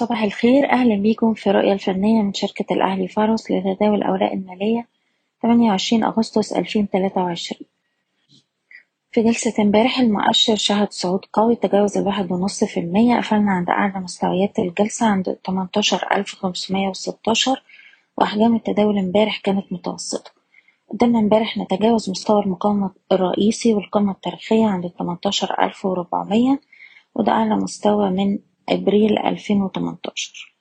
صباح الخير. أهلا بيكم في رؤية الفنية من شركة الأهلي فارس لتداول الأوراق المالية 28 أغسطس 2023 في جلسة امبارح المؤشر شهد صعود قوي تجاوز الواحد ونص في المية. قفلنا عند أعلى مستويات الجلسة عند 18516 وأحجام التداول امبارح كانت متوسطة. قدرنا امبارح نتجاوز مستوى المقاومة الرئيسي والقمة التاريخية عند 18400 وده أعلى مستوى من أبريل 2018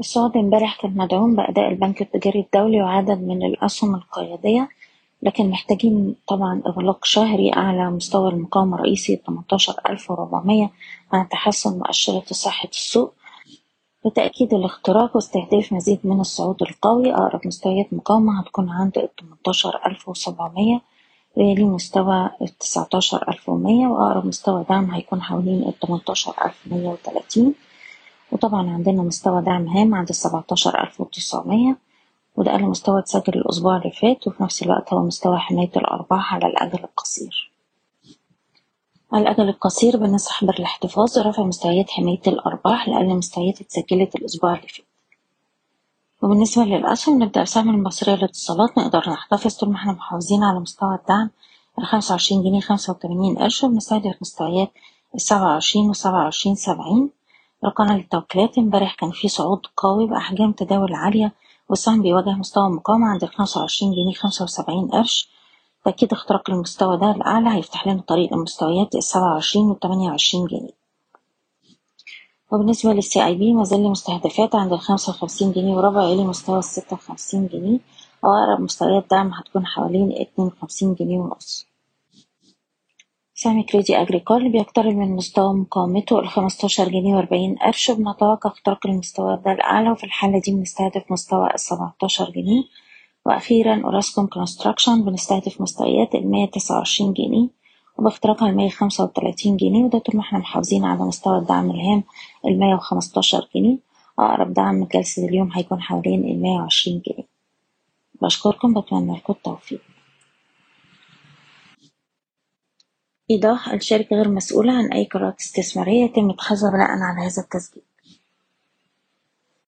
السعودي امبارح كان مدعوم بأداء البنك التجاري الدولي وعدد من الأسهم القيادية لكن محتاجين طبعا إغلاق شهري أعلى مستوى المقاومة الرئيسي 18400 مع تحسن مؤشرات صحة السوق. بتأكيد الاختراق واستهداف مزيد من الصعود القوي أقرب مستويات مقاومة هتكون عند 18700 ويلي مستوى التسعتاشر ألف ومية وأقرب مستوى دعم هيكون حوالين التمنتاشر ألف مية وتلاتين. وطبعا عندنا مستوى دعم هام عند السبعتاشر ألف وتسعمية وده أقل مستوى اتسجل الأسبوع اللي فات وفي نفس الوقت هو مستوى حماية الأرباح على الأجل القصير. على الأجل القصير بنصح بالاحتفاظ برفع مستويات حماية الأرباح لأقل مستويات اتسجلت الأسبوع اللي فات. وبالنسبة للأسهم نبدأ بسهم المصرية للاتصالات. نقدر نحتفظ طول ما إحنا محافظين على مستوى الدعم. الخمسة وعشرين جنيه خمسة وتمانين قرش. وبنستهدف مستويات السبعة وعشرين وسبعة وعشرين سبعين. رقم للتوكيلات. امبارح كان في صعود قوي بأحجام تداول عالية والسهم بيواجه مستوى مقاومة عند الخمسة وعشرين جنيه خمسة وسبعين قرش. تأكيد اختراق المستوى ده الأعلى هيفتح لنا طريق لمستويات السبعة وعشرين والتمانية وعشرين جنيه. وبالنسبة للسي آي بي مازال مستهدفات عند الخمسة وخمسين جنيه وربع يلي مستوى الستة وخمسين جنيه وأقرب مستويات دعم هتكون حوالين اتنين وخمسين جنيه ونص. سهم كريدي أجريكول بيقترب من مستوى مقاومته الخمستاشر جنيه وأربعين قرش بنتوقع اختراق المستوى ده لأعلى وفي الحالة دي بنستهدف مستوى السبعتاشر جنيه. وأخيرا أوراسكوم كونستراكشن بنستهدف مستويات المية تسعة وعشرين جنيه. وباختراقها المية خمسة وتلاتين جنيه وده طول ما إحنا محافظين على مستوى الدعم الهام المية وخمستاشر جنيه. أقرب دعم جلسة اليوم هيكون حوالين المية وعشرين جنيه. بشكركم بتمنى لكم التوفيق. إيضاح الشركة غير مسؤولة عن أي قرارات استثمارية يتم اتخاذها بناء على هذا التسجيل.